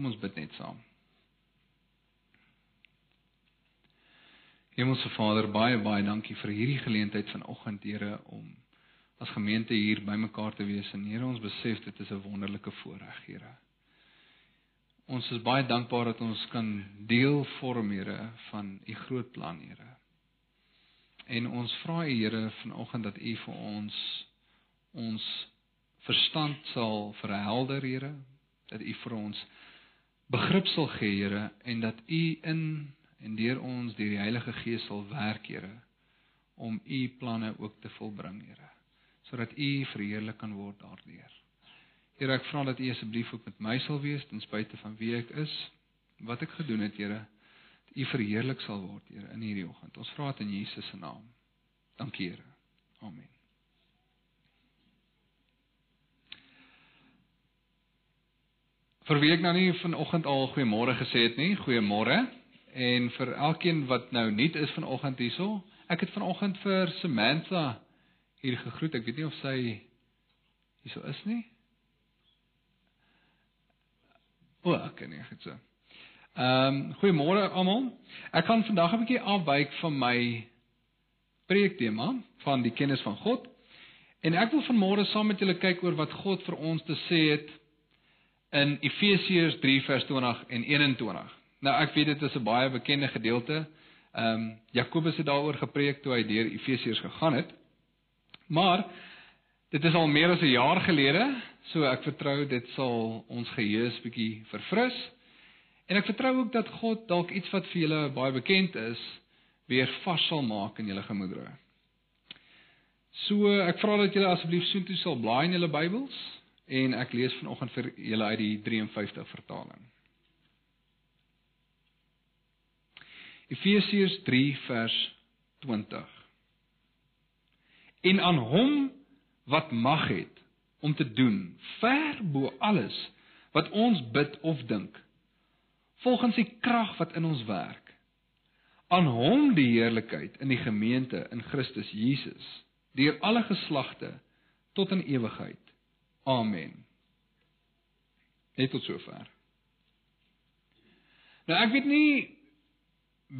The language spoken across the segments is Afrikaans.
Kom ons bid net saam. Hemelse Vader, baie baie dankie vir hierdie geleentheid vanoggend, Here, om as gemeente hier bymekaar te wees. En Here, ons besef dit is 'n wonderlike voorreg, Here. Ons is baie dankbaar dat ons kan deel vorm, Here, van u groot plan, Here. En ons vra U, Here, vanoggend dat U vir ons ons verstand sal verhelder, Here, dat U vir ons begrip sal gee, Here, en dat U in en deur ons deur die Heilige Gees sal werk, Here, om U planne ook te volbring, Here, sodat U verheerlik kan word daardeur. Here, ek vra dat U asseblief ook met my sal wees ten spyte van wie ek is, wat ek gedoen het, Here, dat U verheerlik sal word, Here, in hierdie oggend. Ons vra dit in Jesus se naam. Dankie, Here. Amen. Vir wie ek nou nie vanoggend al goeiemôre gesê het nie, goeiemôre. En vir elkeen wat nou nuut is vanoggend hierso, ek het vanoggend vir Samantha hier gegroet. Ek weet nie of sy hierso is nie. O, ek ken nie goed so. Ehm, um, goeiemôre almal. Ek gaan vandag 'n bietjie afwyk van my preektema van die kennis van God. En ek wil vanmôre saam met julle kyk oor wat God vir ons te sê het in Efesiërs 3 vers 20 en 21. Nou ek weet dit is 'n baie bekende gedeelte. Ehm um, Jakobus het daaroor gepreek toe hy deur Efesiërs gegaan het. Maar dit is al meer as 'n jaar gelede, so ek vertrou dit sal ons geheue bietjie verfris. En ek vertrou ook dat God dalk iets wat vir julle baie bekend is, weer vas sal maak in julle gemoedere. So ek vra dat julle asseblief soontoe sal blaai in julle Bybels en ek lees vanoggend vir julle uit die 53 vertaling. Efesiërs 3 vers 20. En aan hom wat mag het om te doen ver bo alles wat ons bid of dink volgens die krag wat in ons werk aan hom die heerlikheid in die gemeente in Christus Jesus deur alle geslagte tot in ewigheid amen net tot sover nou ek weet nie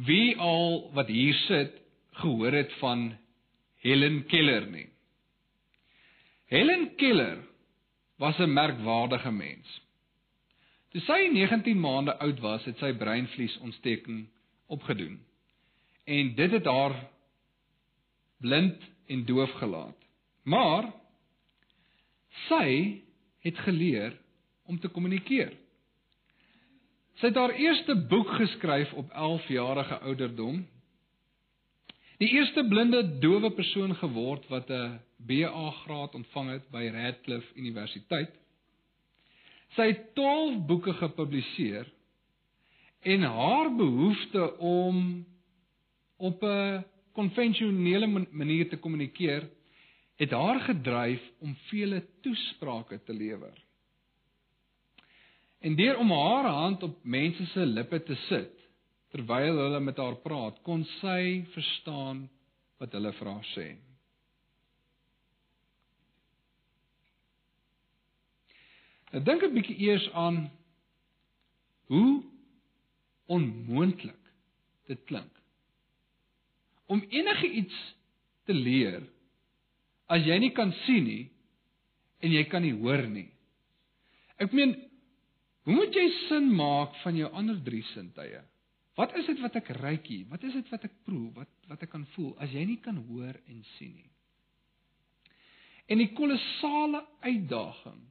wie al wat hier sit gehoor het van Helen Keller nie. Helen Keller was 'n merkwaardige mens. Toe sy 19 maande oud was, het sy breinvliesontsteking opgedoen. En dit het haar blind en doof gelaat. Maar sy het geleer om te kommunikeer. Sy het haar eerste boek geskryf op 11 jarige ouderdom. Die eerste blinde dowe persoon geword wat 'n BA graad ontvang het by Radcliffe Universiteit. Sy het 12 boeke gepubliseer en haar behoefte om op 'n konvensionele manier te kommunikeer het haar gedryf om vele toesprake te lewer. En deur om haar hand op mense se lippe te sit terwyl hulle met haar praat, kon sy verstaan wat hulle vir haar sê. Ek dink 'n bietjie eers aan hoe onmoontlik dit klink om enige iets te leer as jy nie kan sien nie en jy kan nie hoor nie. Ek meen Hoe moet jy sin maak van jou ander drie sintuie? Wat is dit wat ek ruik hier? Wat is dit wat ek proe? Wat wat ek kan voel as jy nie kan hoor en sien nie? En die kolossale uitdaging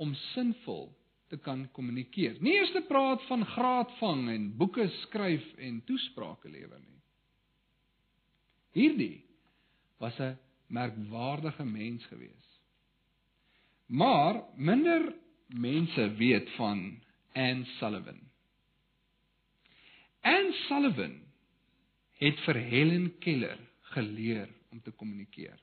om sinvol te kan kommunikeer. Nie eers te praat van graadvang en boeke skryf en toesprake lewer nie. Hierdie was 'n merkwaardige mens gewees. Maar minder mense weet van Anne Sullivan. Anne Sullivan het vir Helen Keller geleer om te kommunikeer.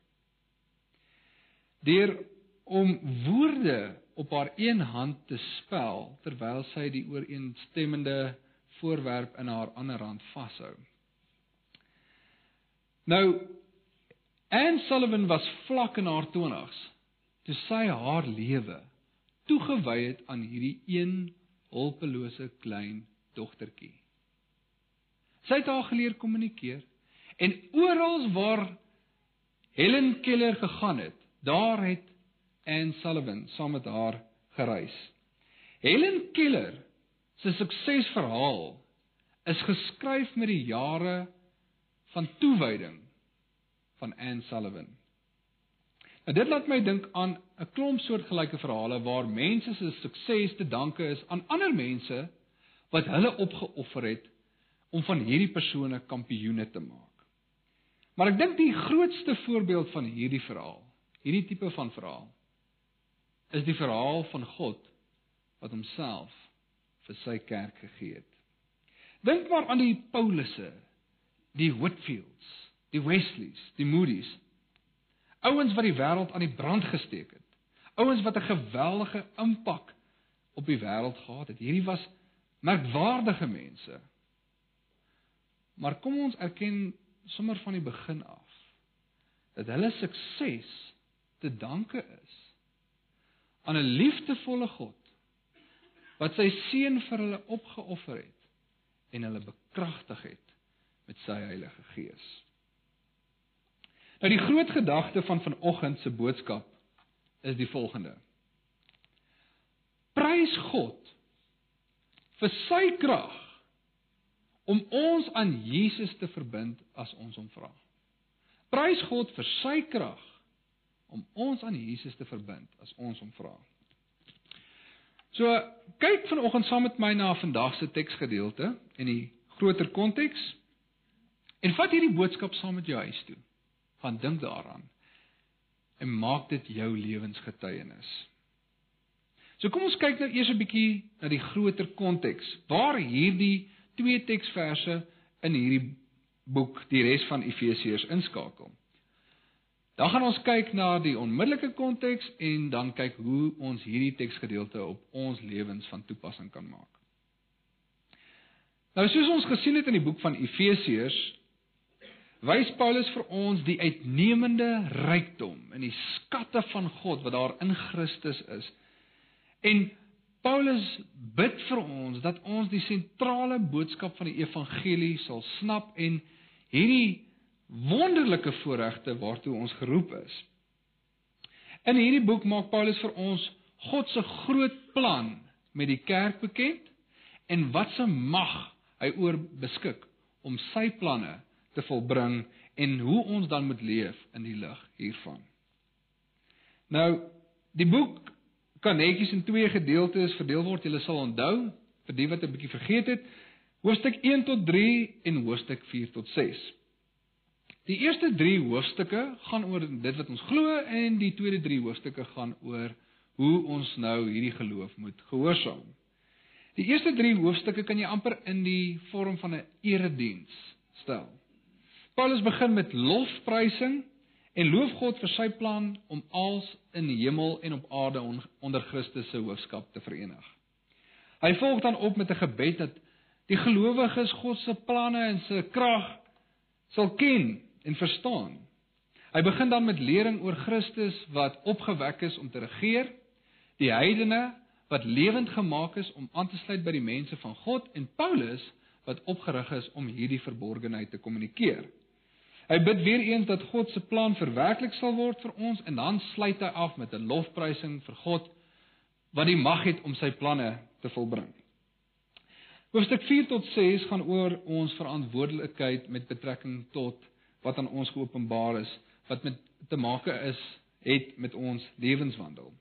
Deur om woorde op haar een hand te spel terwyl sy die ooreenstemmende voorwerp in haar ander hand vashou. Nou Anne Sullivan was vlak in haar 20's toe sy haar lewe toegewy het aan hierdie een hulpelose klein dogtertjie. Sy het haar geleer kommunikeer en oral waar Helen Keller gegaan het, daar het Anne Sullivan saam met haar gereis. Helen Keller se suksesverhaal is geskryf met die jare van toewyding van Anne Sullivan. En dit laat my dink aan 'n klomp soortgelyke verhale waar mense se sukses te danke is aan ander mense wat hulle opgeoffer het om van hierdie persone kampioene te maak. Maar ek dink die grootste voorbeeld van hierdie verhaal, hierdie tipe van verhaal, is die verhaal van God wat homself vir sy kerk gegee het. Dink maar aan die Paulusse, die Whitfields, die Wesleys, die Moody's, Ouens wat die wêreld aan die brand gesteek het. Ouens wat 'n geweldige impak op die wêreld gehad het. Hierdie was merkwaardige mense. Maar kom ons erken sommer van die begin af dat hulle sukses te danke is aan 'n liefdevolle God wat sy seun vir hulle opgeoffer het en hulle bekragtig het met sy Heilige Gees. Nou die groot gedagte van vanoggend se boodskap is die volgende. Prys God vir sy krag om ons aan Jesus te verbind as ons hom vra. Prys God vir sy krag om ons aan Jesus te verbind as ons hom vra. So kyk vanoggend saam met my na vandag se teksgedeelte en die groter konteks en vat hierdie boodskap saam met jou huis toe gaan dink daaraan en maak dit jou lewensgetuienis. So kom ons kyk nou eers 'n bietjie na die groter konteks waar hierdie twee teksverse in hierdie boek die res van Efesiërs inskakel. Dan gaan ons kyk na die onmiddellike konteks en dan kyk hoe ons hierdie teksgedeelte op ons lewens van toepassing kan maak. Nou soos ons gesien het in die boek van Efesiërs, wys Paulus vir ons die uitnemende rykdom en die skatte van God wat daar in Christus is. En Paulus bid vir ons dat ons die sentrale boodskap van die evangelie sal snap en hierdie wonderlike voorregte waartoe ons geroep is. In hierdie boek maak Paulus vir ons God se groot plan met die kerk bekend en wat se mag hy oor beskik om sy planne te volbring en hoe ons dan moet leef in die lig hiervan. Nou, die boek kan netjies in twee gedeeltes verdeel word. Jy sal onthou vir die wat 'n bietjie vergeet het, hoofstuk 1 tot 3 en hoofstuk 4 tot 6. Die eerste 3 hoofstukke gaan oor dit wat ons glo en die tweede 3 hoofstukke gaan oor hoe ons nou hierdie geloof moet gehoorsaam. Die eerste 3 hoofstukke kan jy amper in die vorm van 'n erediens stel. Paulus begin met lofprysing en loof God vir sy plan om als in hemel en op aarde onder Christus se hoofskap te verenig. Hy volg dan op met 'n gebed dat die gelowiges God se planne en sy krag sal ken en verstaan. Hy begin dan met lering oor Christus wat opgewek is om te regeer, die heidene wat lewend gemaak is om aan te sluit by die mense van God en Paulus wat opgerig is om hierdie verborgenheid te kommunikeer. Hy bid weer eens dat God se plan verwerklik sal word vir ons en dan sluit hy af met 'n lofprysing vir God wat die mag het om sy planne te volbring. Hoofstuk 4 tot 6 gaan oor ons verantwoordelikheid met betrekking tot wat aan ons geopenbaar is, wat met te maak is het met ons lewenswandel.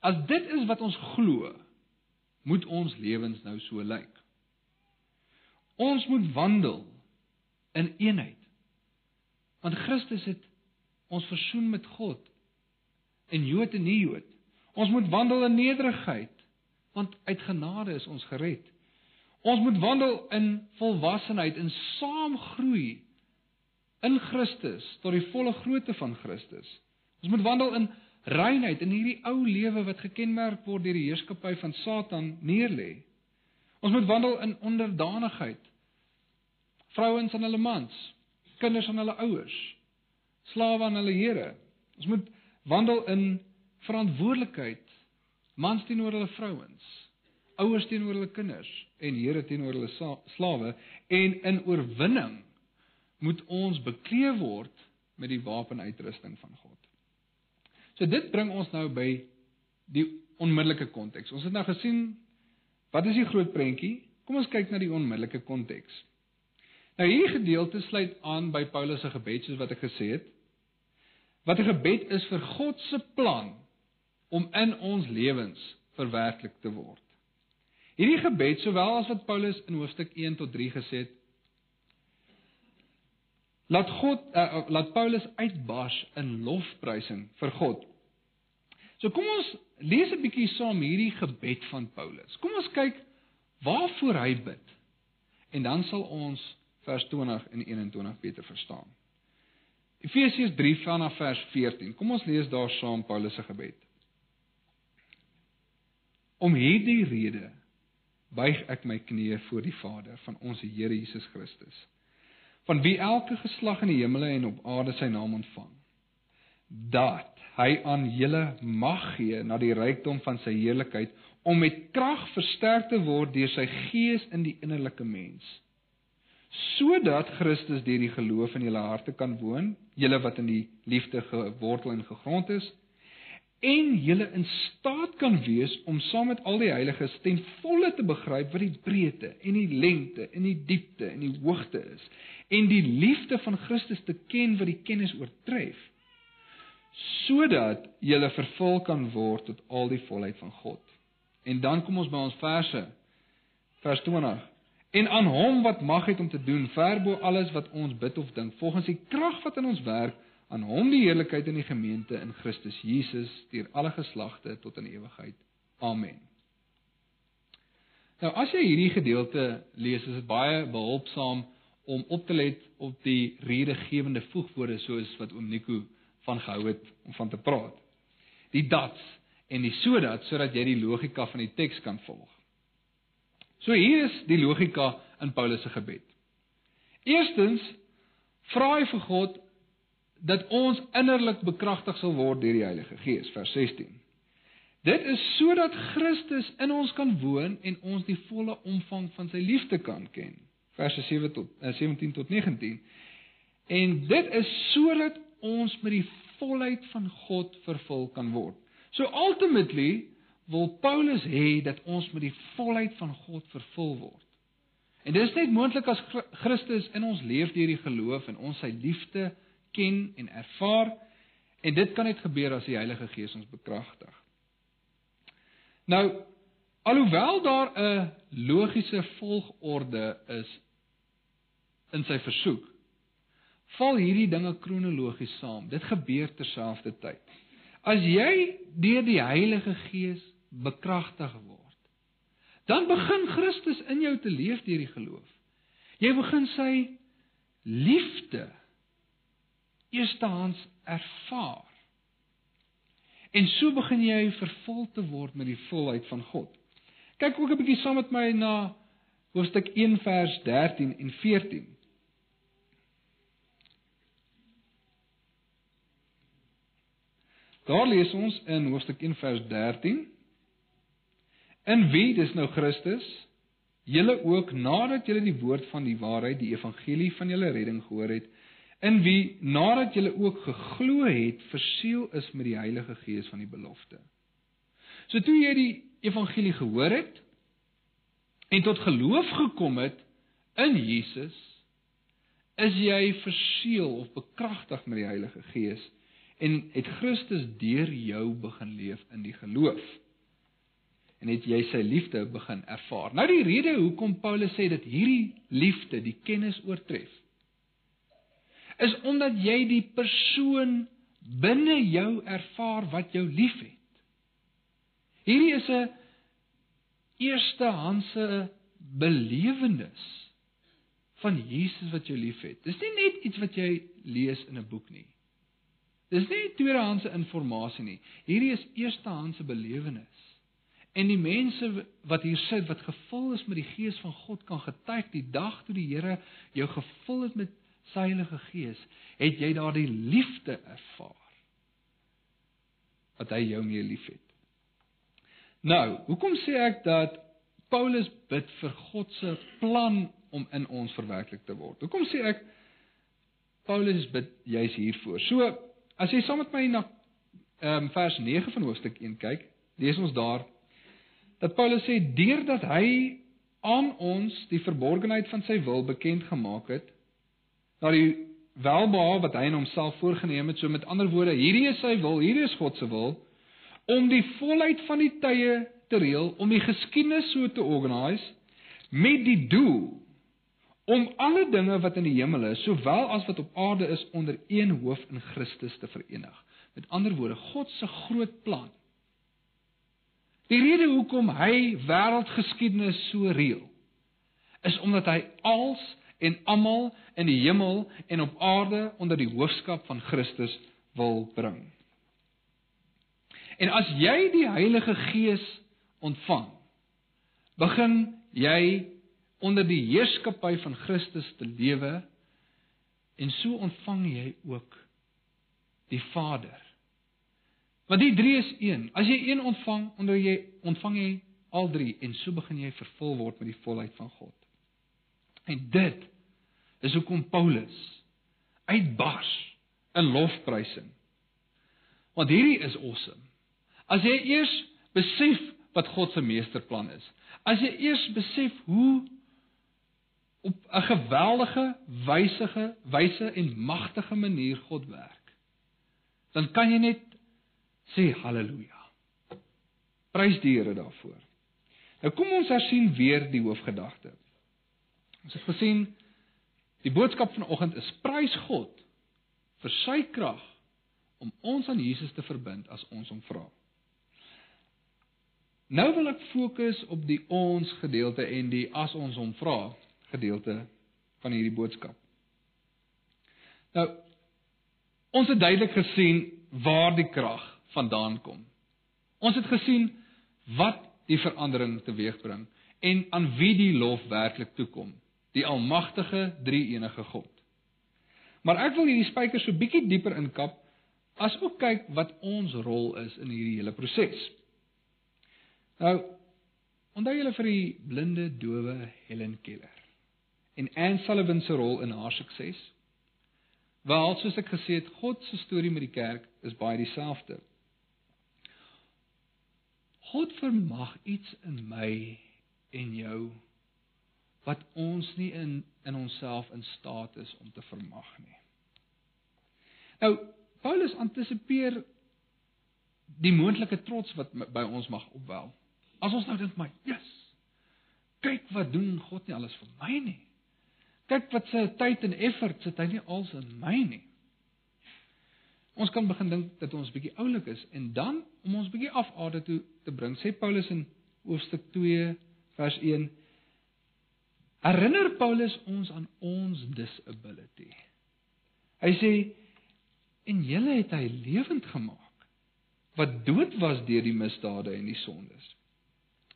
As dit is wat ons glo, moet ons lewens nou so lyk. Ons moet wandel in eenheid Want Christus het ons versoen met God en Jood en nie Jood. Ons moet wandel in nederigheid want uit genade is ons gered. Ons moet wandel in volwassenheid en saam groei in Christus tot die volle grootte van Christus. Ons moet wandel in reinheid in hierdie ou lewe wat gekenmerk word deur die heerskappy van Satan neerlê. Ons moet wandel in onderdanigheid. Vrouens aan hulle mans, kinders aan hulle ouers, slawe aan hulle here. Ons moet wandel in verantwoordelikheid, mans teenoor hulle vrouens, ouers teenoor hulle kinders en here teenoor hulle slawe en in oorwinning moet ons bekleed word met die wapenuitrusting van God. So dit bring ons nou by die onmiddellike konteks. Ons het nou gesien wat is die groot prentjie? Kom ons kyk na die onmiddellike konteks. Nou hierdie gedeelte sluit aan by Paulus se gebed soos wat ek gesê het. Wat 'n gebed is vir God se plan om in ons lewens verwerklik te word. Hierdie gebed, sowel as wat Paulus in hoofstuk 1 tot 3 gesê het, laat God uh, laat Paulus uitbars in lofprysing vir God. So kom ons lees 'n bietjie saam hierdie gebed van Paulus. Kom ons kyk waarvoor hy bid. En dan sal ons vers 20 en 21 beter verstaan. Efesiërs 3 vanaf vers 14. Kom ons lees daar saam Paulus se gebed. Om hierdie rede buig ek my knieë voor die Vader van ons Here Jesus Christus, van wie elke geslag in die hemele en op aarde sy naam ontvang, dat hy aan julle mag gee na die rykdom van sy heerlikheid om met krag versterk te word deur sy gees in die innerlike mens sodat Christus deur die geloof in julle harte kan woon, julle wat in die liefde gewortel en gegrond is, en julle in staat kan wees om saam met al die heiliges ten volle te begryp wat die breedte en die lengte en die diepte en die hoogte is en die liefde van Christus te ken wat die kennis oortref sodat julle vervul kan word tot al die volheid van God. En dan kom ons by ons verse vers 20 en aan hom wat mag het om te doen ver bo alles wat ons bid of dink volgens die krag wat in ons werk aan hom die heerlikheid in die gemeente in Christus Jesus deur alle geslagte tot in ewigheid. Amen. Nou as jy hierdie gedeelte lees, is dit baie behulpsaam om op te let op die redegewende voegwoorde soos wat oom Nico van gehou het om van te praat. Die dats en die sodat sodat jy die logika van die teks kan volg. So hier is die logika in Paulus se gebed. Eerstens vra hy vir God dat ons innerlik bekragtig sal word deur die Heilige Gees vers 16. Dit is sodat Christus in ons kan woon en ons die volle omvang van sy liefde kan ken. Verse 7 tot uh, 17 tot 19. En dit is sodat ons met die volheid van God vervul kan word. So ultimately wil Paulus hê dat ons met die volheid van God vervul word. En dit is net moontlik as Christus in ons leef deur die geloof en ons sy liefde ken en ervaar en dit kan net gebeur as die Heilige Gees ons bekragtig. Nou alhoewel daar 'n logiese volgorde is in sy versoek, val hierdie dinge kronologies saam. Dit gebeur terselfdertyd. As jy deur die Heilige Gees bekragtig word, dan begin Christus in jou te leef deur die geloof. Jy begin sy liefde eerstehands ervaar. En so begin jy vervul te word met die volheid van God. Kyk ook 'n bietjie saam met my na hoofstuk 1 vers 13 en 14. Daar lees ons in hoofstuk 1 vers 13 In wie dis nou Christus julle ook nadat julle die woord van die waarheid die evangelie van julle redding gehoor het in wie nadat julle ook geglo het, verseël is met die Heilige Gees van die belofte. So toe jy die evangelie gehoor het en tot geloof gekom het in Jesus, is jy verseël of bekragtig met die Heilige Gees en het Christus deur jou begin leef in die geloof. En het jy sy liefde begin ervaar. Nou die rede hoekom Paulus sê dat hierdie liefde die kennis oortref is omdat jy die persoon binne jou ervaar wat jou liefhet. Hierdie is 'n eerstehandse belewenis van Jesus wat jou liefhet. Dis nie net iets wat jy lees in 'n boek nie. Dis nie tweedehandse inligting nie. Hierdie is eerstehandse belewenis. En die mense wat hier sit wat gevul is met die gees van God kan getuig die dag toe die Here jou gevul het met sy Heilige Gees, het jy daardie liefde ervaar wat hy jou mee liefhet. Nou, hoekom sê ek dat Paulus bid vir God se plan om in ons verwerklik te word. Hoekom sê ek Paulus bid juis hiervoor? So, as jy saam met my na ehm um, vers 9 van hoofstuk 1 kyk, lees ons daar dat Paulus sê deurdat hy aan ons die verborgenheid van sy wil bekend gemaak het, na die welbehae wat hy in homself voorgenem het, so met ander woorde, hierdie is sy wil, hierdie is God se wil om die volheid van die tye te reël, om die geskiedenis so te organise met die doel om alle dinge wat in die hemel is, sowel as wat op aarde is, onder een hoof in Christus te verenig. Met ander woorde, God se groot plan. Die rede hoekom hy wêreldgeskiedenis so reël, is omdat hy als en almal in die hemel en op aarde onder die hoofskap van Christus wil bring. En as jy die Heilige Gees ontvang, begin jy onder die heerskappy van Christus te lewe en so ontvang jy ook die Vader. Want die drie is een. As jy een ontvang, onder jy ontvang jy al drie en so begin jy vervul word met die volheid van God. En dit is hoekom Paulus uitbars in lofprysing. Want hierdie is awesome. As jy eers besef wat God se meesterplan is. As jy eers besef hoe op 'n geweldige, wysige, wyse en magtige manier God werk, dan kan jy net sê haleluja. Prys die Here daarvoor. Nou kom ons hersien weer die hoofgedagte. Ons het gesien die boodskap vanoggend is prys God vir sy krag om ons aan Jesus te verbind as ons hom vra. Nou wil ek fokus op die ons gedeelte en die as ons hom vra gedeelte van hierdie boodskap. Nou ons het duidelik gesien waar die krag vandaan kom. Ons het gesien wat die verandering teweegbring en aan wie die lof werklik toekom, die almagtige drie-enige God. Maar ek wil hierdie spykers so bietjie dieper inkap as ook kyk wat ons rol is in hierdie hele proses. Nou, onthou julle vir die blinde dowe Helen Keller en Anne Sullivan se rol in haar sukses? Wel, soos ek gesê het, God se storie met die kerk is baie dieselfde. God vermag iets in my en jou wat ons nie in in onsself in staat is om te vermag nie. Nou, Paulus antisipeer die moontlike trots wat by ons mag opwel. As ons nou dink maar, "Jesus, kyk wat doen God nie alles vir my nie. Kyk wat sy tyd en effort sit hy nie als in my nie." Ons kan begin dink dat ons bietjie oulik is en dan om ons bietjie afade toe te bring, sê Paulus in hoofstuk 2 vers 1 Herinner Paulus ons aan ons disability. Hy sê en julle het hy lewend gemaak wat dood was deur die misdade en die sondes.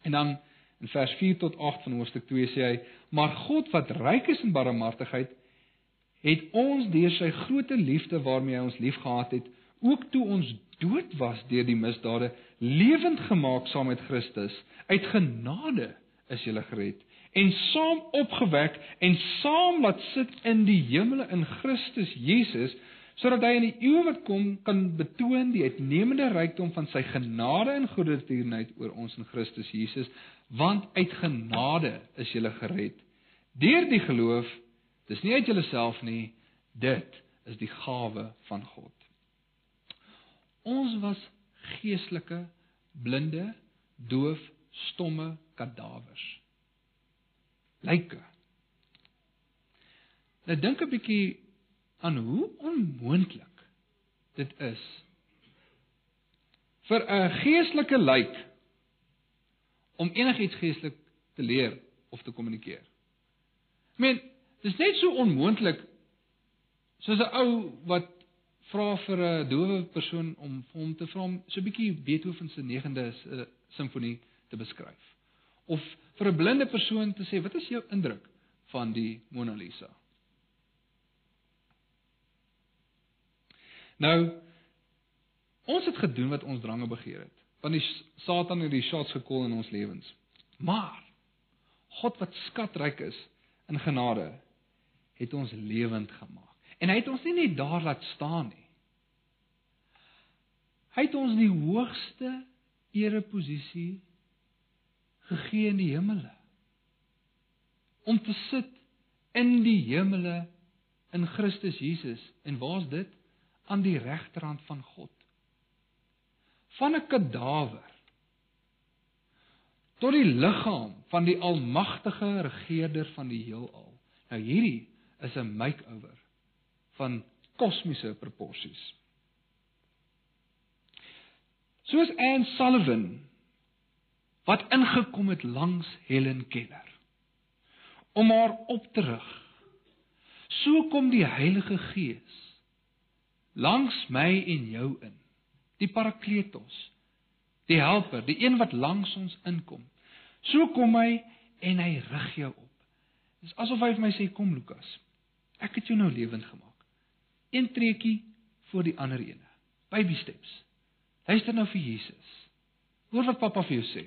En dan in vers 4 tot 8 van hoofstuk 2 sê hy: "Maar God wat ryk is in barmhartigheid, het ons deur sy groote liefde waarmee hy ons liefgehad het, ook toe ons dood was deur die misdade, lewend gemaak saam met Christus. Uit genade is jy gered en saam opgewek en saam laat sit in die hemele in Christus Jesus." sodat hy in die eeu wat kom kan betoon die uitnemende rykdom van sy genade en goedertierenheid oor ons in Christus Jesus, want uit genade is jy gered deur die geloof. Dis nie uit jouself nie, dit is die gawe van God. Ons was geestelike blinde, doof, stomme kadawers. Lyke. Nou dink 'n bietjie aan hoe onmoontlik dit is vir 'n geestelike lijk om enigiets geestelik te leer of te kommunikeer. Ek meen, dit is net so onmoontlik soos 'n ou wat vra vir 'n dowe persoon om vir hom te vra om so 'n bietjie Beethoven se 9de uh, simfonie te beskryf. Of vir 'n blinde persoon te sê, "Wat is jou indruk van die Mona Lisa?" Nou ons het gedoen wat ons drange begeer het. Want die Satan het die shots gekol in ons lewens. Maar God wat skatryk is in genade, het ons lewend gemaak. En hy het ons nie net daar laat staan nie. Hy het ons die hoogste ereposisie gegee in die hemele. Om te sit in die hemele in Christus Jesus. En waar's dit? Aan die regterhand van God. Van 'n kadawer tot die liggaam van die almagtige regerder van die heelal. Nou hierdie is 'n makeover van kosmiese proporsies. Soos Anne Sullivan wat ingekom het langs Helen Keller om haar op te rig. So kom die Heilige Gees langs my en jou in. Die Parakletos, die Helper, die een wat langs ons inkom. So kom hy en hy rig jou op. Dis asof hy vir my sê kom Lukas. Ek het jou nou lewend gemaak. Een treukie voor die ander ene. Baby steps. Luister nou vir Jesus. Hoor wat pappa vir jou sê.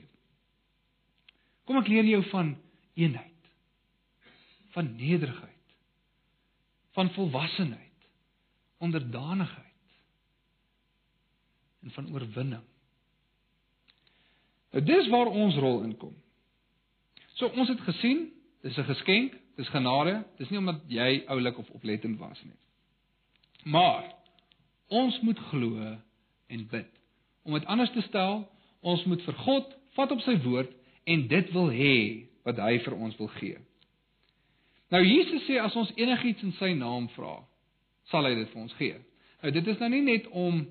Kom ek leer jou van eenheid. Van nederigheid. Van volwassenheid. Onderdanigheid. En van oorwinning. Nou dis waar ons rol inkom. So ons het gesien, dis 'n geskenk, dis genade, dis nie omdat jy oulik of oplettend was nie. Maar ons moet glo en bid. Om dit anders te stel, ons moet vir God vat op sy woord en dit wil hê wat hy vir ons wil gee. Nou Jesus sê as ons enigiets in sy naam vra, sal hy dit vir ons gee. Nou dit is nou nie net om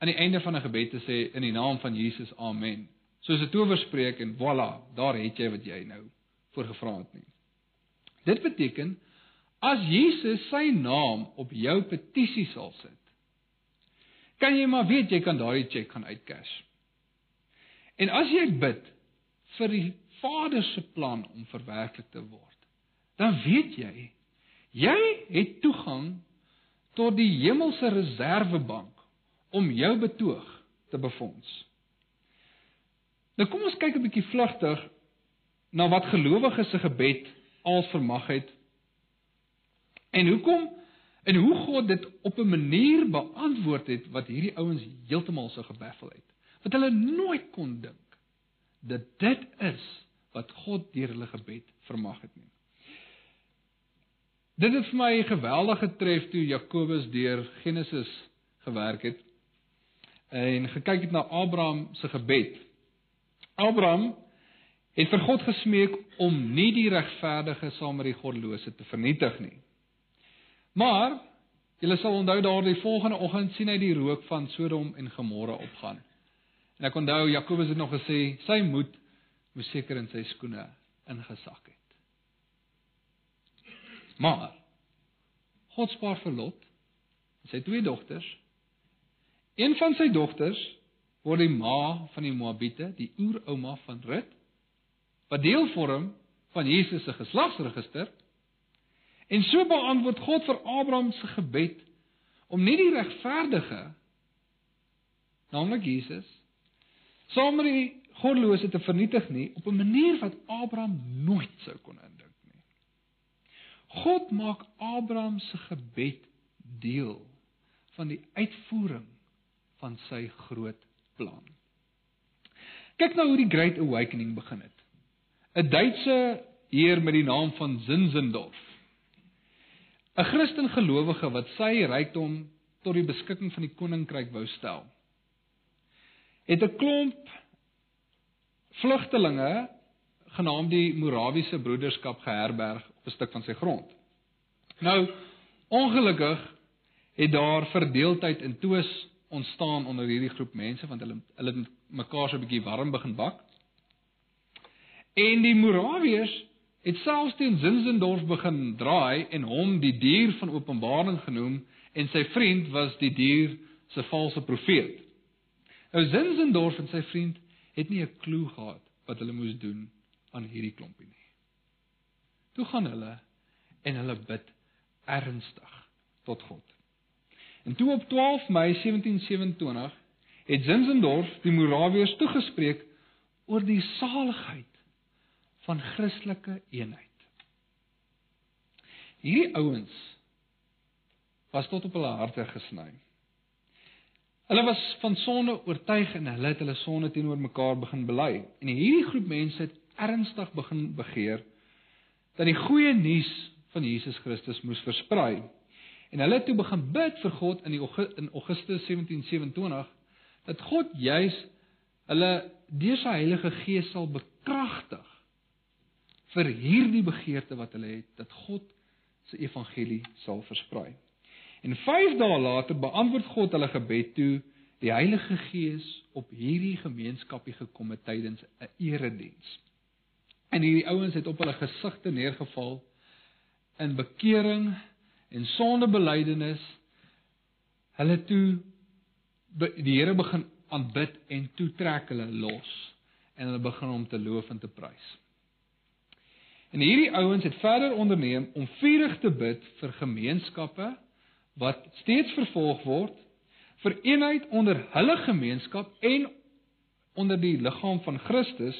aan die einde van 'n gebed te sê in die naam van Jesus amen. Soos 'n towerspreek en voilà, daar het jy wat jy nou voorgevra het nie. Dit beteken as Jesus sy naam op jou petisie sal sit, kan jy maar weet jy kan daardie cheque gaan uitcash. En as jy bid vir die Vader se plan om verwerklik te word, dan weet jy jy het toegang tot die hemelse reservebank om jou betoog te befonds. Nou kom ons kyk 'n bietjie vlugtig na wat gelowiges se gebed al vermag het. En hoekom en hoe God dit op 'n manier beantwoord het wat hierdie ouens heeltemal so gebaffel het. Wat hulle nooit kon dink dat dit is wat God deur hulle gebed vermag het nie. Dit het vir my geweldig getref toe Jakobus deur Genesis gewerk het en gekyk het na Abraham se gebed. Abraham het vir God gesmeek om nie die regverdige saam met die goddelose te vernietig nie. Maar julle sal onthou daardie volgende oggend sien hy die rook van Sodom en Gomorra opgaan. En ek onthou Jakobus het nog gesê sy moed moes seker in sy skoene ingesak het. Maar God spaar vir Lot sy twee dogters. Een van sy dogters word die ma van die Moabiete, die oerouma van Rut, wat deel vorm van Jesus se geslagsregister. En so beantwoord God vir Abraham se gebed om nie die regverdige naamlik Jesus saam met die goddelose te vernietig nie op 'n manier wat Abraham nooit sou kon indink nie. God maak Abraham se gebed deel van die uitvoering van sy groot plan. Kyk nou hoe die Great Awakening begin het. 'n Duitse heer met die naam van Zinzendorf. 'n Christen gelowige wat sy rykdom tot die beskikking van die koninkryk wou stel het 'n klomp vlugtelinge genaamd die Morawiese Broederskap geherberg op 'n stuk van sy grond. Nou ongelukkig het daar verdeeldheid en twis ontstaan onder hierdie groep mense want hulle hulle het mekaar so 'n bietjie warm begin bak. En die Morawiërs het selfs teen Zinzendorf begin draai en hom die dier van Openbaring genoem en sy vriend was die dier se valse profeet. Nou Zinzendorf en sy vriend het nie 'n klou gehad wat hulle moes doen aan hierdie klompie nie. Toe gaan hulle en hulle bid ernstig tot God. En toe op 12 Mei 1727 het Zinzendorf die Morawiërs toegespreek oor die saligheid van Christelike eenheid. Hierdie ouens was tot op hulle harte gesny. Hulle was van sonde oortuig en hulle het hulle sonde teenoor mekaar begin bely. En hierdie groep mense het ernstig begin begeer dat die goeie nuus van Jesus Christus moes versprei. En hulle het toe begin bid vir God in die in Augustus 1727 dat God juis hulle deur sy Heilige Gees sal bekragtig vir hierdie begeerte wat hulle het dat God se evangelie sal versprei. En 5 dae later beantwoord God hulle gebed toe die Heilige Gees op hierdie gemeenskapie gekom het tydens 'n erediens. En hierdie ouens het op hulle gesigte neergeval in bekering en sondebelydenis. Hulle toe die Here begin aanbid en toe trek hulle los en hulle begin hom te loof en te prys. En hierdie ouens het verder onderneem om vurig te bid vir gemeenskappe wat steeds vervolg word, vir eenheid onder hulle gemeenskap en onder die liggaam van Christus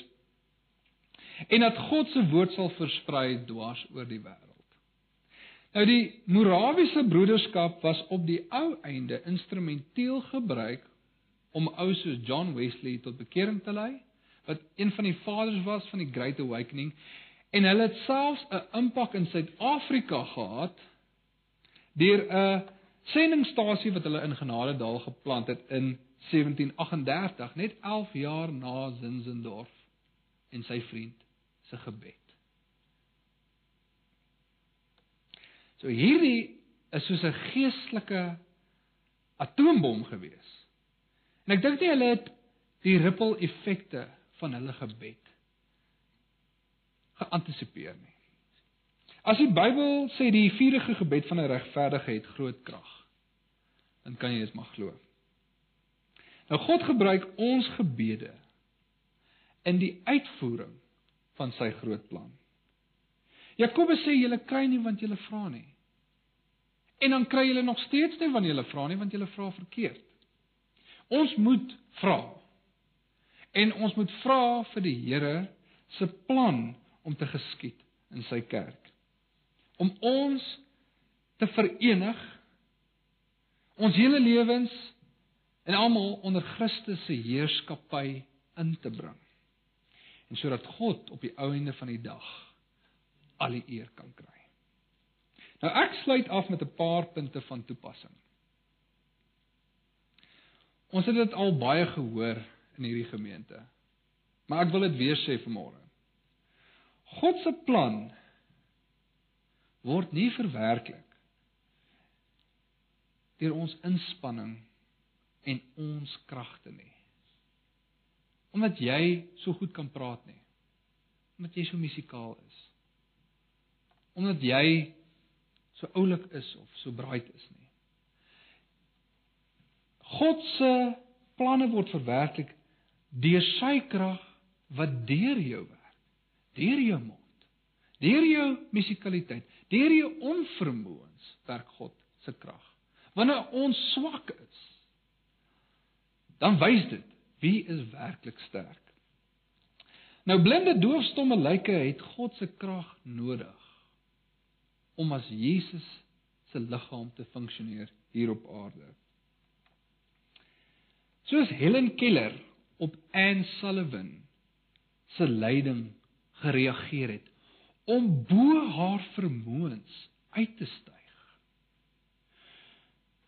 en dat God se woord sal versprei dwars oor die wêreld. Nou die Morawiese broederskap was op die ou einde instrumenteel gebruik om ou soos John Wesley tot bekering te lei, wat een van die vaders was van die Great Awakening En hulle het selfs 'n impak in Suid-Afrika gehad deur 'n sendingstasie wat hulle in Genadedal geplant het in 1738, net 11 jaar na Zinzendorf en sy vriend se gebed. So hierdie is soos 'n geestelike atoombom gewees. En ek dink nie hulle het die ripple effekte van hulle gebed geantisipeer nie. As die Bybel sê die vurige gebed van 'n regverdige het groot krag, dan kan jy dit maar glo. Nou God gebruik ons gebede in die uitvoering van sy groot plan. Jakobus sê julle kry nie want julle vra nie. En dan kry julle nog steeds nie wanneer julle vra nie want julle vra verkeerd. Ons moet vra. En ons moet vra vir die Here se plan om te geskied in sy kerk. Om ons te verenig ons hele lewens en almal onder Christus se heerskappy in te bring. En sodat God op die ou einde van die dag al die eer kan kry. Nou ek sluit af met 'n paar punte van toepassing. Ons het dit al baie gehoor in hierdie gemeente. Maar ek wil dit weer sê vanmôre. God se plan word nie verwerklik deur ons inspanning en ons kragte nie. Omdat jy so goed kan praat nie. Omdat jy so musikaal is. Omdat jy so oulik is of so braai is nie. God se planne word verwerklik deur sy krag wat deur jou werk deur jou mond, deur jou musikaliteit, deur jou onvermoëns werk God se krag. Wanneer ons swak is, dan wys dit wie is werklik sterk. Nou blinde, doofstomme lyke het God se krag nodig om as Jesus se liggaam te funksioneer hier op aarde. Soos Helen Keller op Anne Sullivan se lyding gereageer het om bo haar vermoëns uit te styg.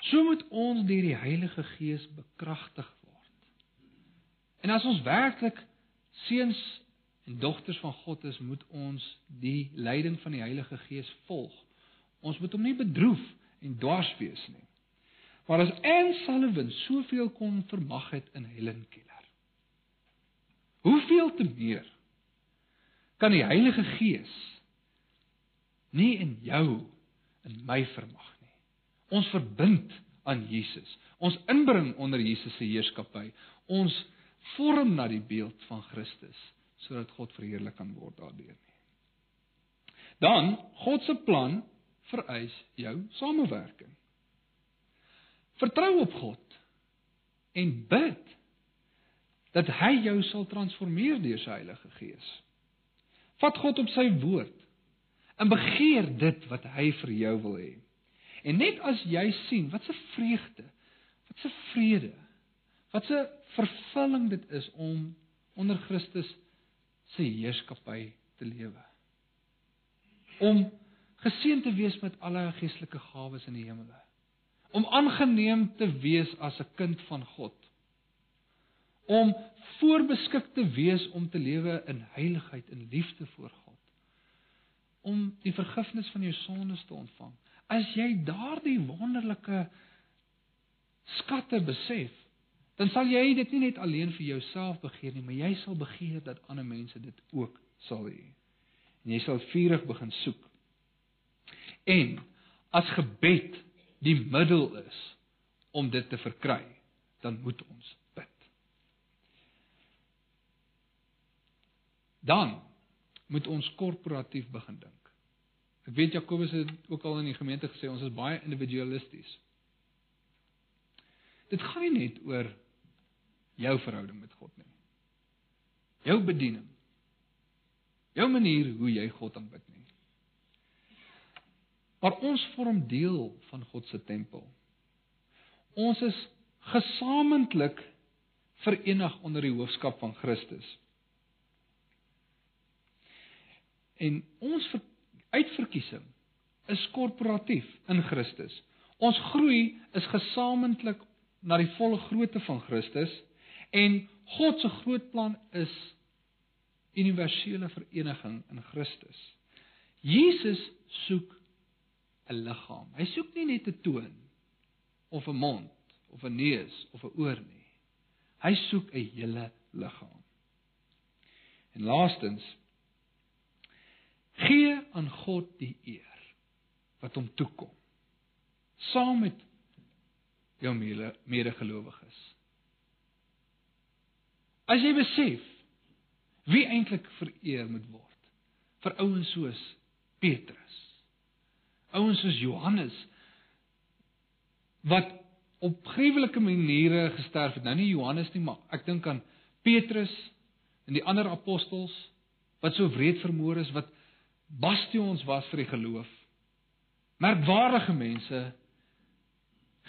So moet ons deur die Heilige Gees bekragtig word. En as ons werklik seuns en dogters van God is, moet ons die leiding van die Heilige Gees volg. Ons moet hom nie bedroef en dwars wees nie. Maar as Anne Sullivan soveel kon vermag het in Helen Keller. Hoeveel te meer kan die Heilige Gees nie in jou in my vermag nie. Ons verbind aan Jesus. Ons inbring onder Jesus se heerskappy. Ons vorm na die beeld van Christus sodat God verheerlik kan word daardeur nie. Dan God se plan vereis jou samewerking. Vertrou op God en bid dat hy jou sal transformeer deur sy Heilige Gees. Vat God op sy woord en begeer dit wat hy vir jou wil hê. En net as jy sien wat 'n vreugde, wat 'n vrede, wat 'n vervulling dit is om onder Christus se heerskappy te lewe. Om geseën te wees met alle geestelike gawes in die hemele. Om aangeneem te wees as 'n kind van God. Om voorbeskik te wees om te lewe in heiligheid en liefde voor God om die vergifnis van jou sondes te ontvang. As jy daardie wonderlike skatte besef, dan sal jy dit nie net alleen vir jouself begeer nie, maar jy sal begeer dat ander mense dit ook sal hê. En jy sal vurig begin soek. En as gebed die middel is om dit te verkry, dan moet ons bid. Dan moet ons korporatief begin dink. Ek weet Jakobus het ook al in die gemeente gesê ons is baie individualisties. Dit gaan nie net oor jou verhouding met God nie. Jou bediening. Jou manier hoe jy God aanbid nie. Maar ons vorm deel van God se tempel. Ons is gesamentlik verenig onder die hoofskap van Christus. En ons uitverkiesing is korporatief in Christus. Ons groei is gesamentlik na die volle grootte van Christus en God se groot plan is universele vereniging in Christus. Jesus soek 'n liggaam. Hy soek nie net 'n toon of 'n mond of 'n neus of 'n oor nie. Hy soek 'n hele liggaam. En laastens Gee aan God die eer wat hom toekom. Saam met jou medegelowiges. As jy besef wie eintlik vereer moet word vir ouens soos Petrus. Ouens soos Johannes wat op gruwelike maniere gesterf het. Nou nie Johannes nie, maar ek dink aan Petrus en die ander apostels wat so wreed vermoor is wat bastions was vir die geloof. Merkwaardige mense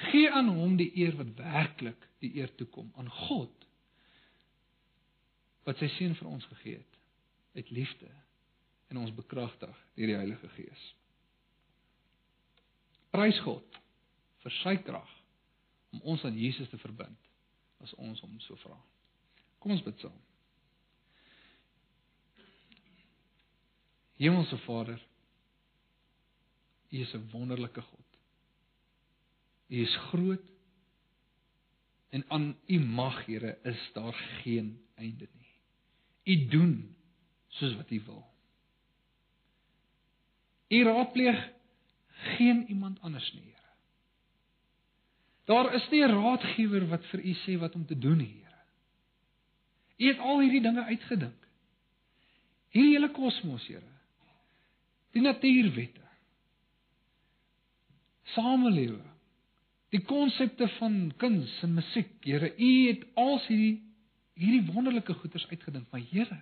gee aan hom die eer wat werklik die eer toe kom aan God wat sy seun vir ons gegee het uit liefde en ons bekragtig deur die Heilige Gees. Prys God vir sy krag om ons aan Jesus te verbind as ons hom so vra. Kom ons bid saam. Hemelse Vader, U is 'n wonderlike God. U is groot en aan U mag, Here, is daar geen einde nie. U doen soos wat U wil. U raadpleeg geen iemand anders nie, Here. Daar is nie 'n raadgewer wat vir U sê wat om te doen nie, Here. U het al hierdie dinge uitgedink. Hierdie hele kosmos, Here die natuurwette. Samelewe. Die konsepte van kuns en musiek. Here, U het al hierdie hierdie wonderlike goeders uitgedink, maar Here,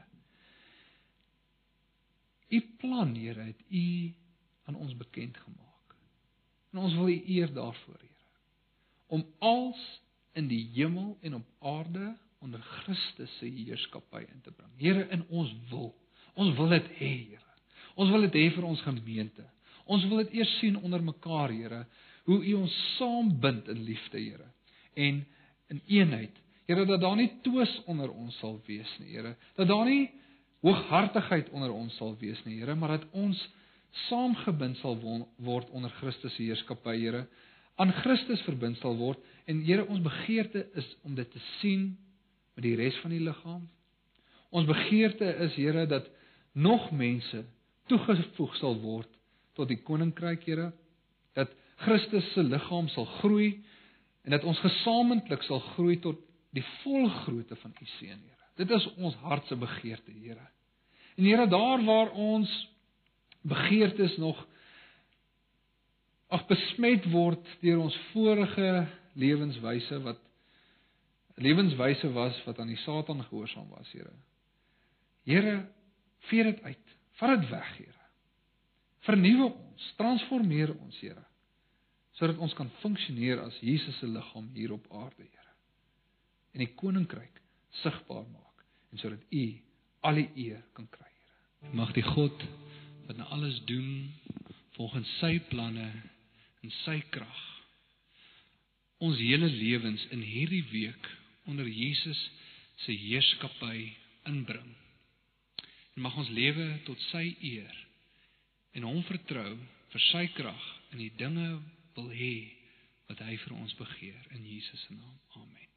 U plan, Here, het U aan ons bekend gemaak. En ons wil U eer daarvoor, Here. Om als in die hemel en op aarde onder Christus se heerskappy in te bring. Here, in ons wil. Ons wil dit hê, Here. Ons wil dit hê vir ons gemeente. Ons wil dit eers sien onder mekaar, Here, hoe U ons saambind in liefde, Here, en in eenheid. Here, dat daar nie twis onder ons sal wees nie, Here. Dat daar nie hooghartigheid onder ons sal wees nie, Here, maar dat ons saamgebind sal word onder Christus se heerskappy, Here. Aan Christus verbind sal word en Here, ons begeerte is om dit te sien met die res van die liggaam. Ons begeerte is, Here, dat nog mense toegevoeg sal word tot die koninkryk, Here, dat Christus se liggaam sal groei en dat ons gesamentlik sal groei tot die volgrootte van U seun, Here. Dit is ons hart se begeerte, Here. En Here, daar waar ons begeertes nog ag besmet word deur ons vorige lewenswyse wat lewenswyse was wat aan die Satan gehoorsaam was, Here. Here, vee dit uit Vat dit weg, Here. Vernuwe ons, transformeer ons, Here, sodat ons kan funksioneer as Jesus se liggaam hier op aarde, Here. En die koninkryk sigbaar maak en sodat U al die eer kan kry, Here. Mag die God wat nou alles doen volgens sy planne en sy krag ons hele lewens in hierdie week onder Jesus se heerskappy inbring. En mag ons lewe tot sy eer en hom vertrou vir sy krag in die dinge wil hê wat hy vir ons begeer in Jesus se naam. Amen.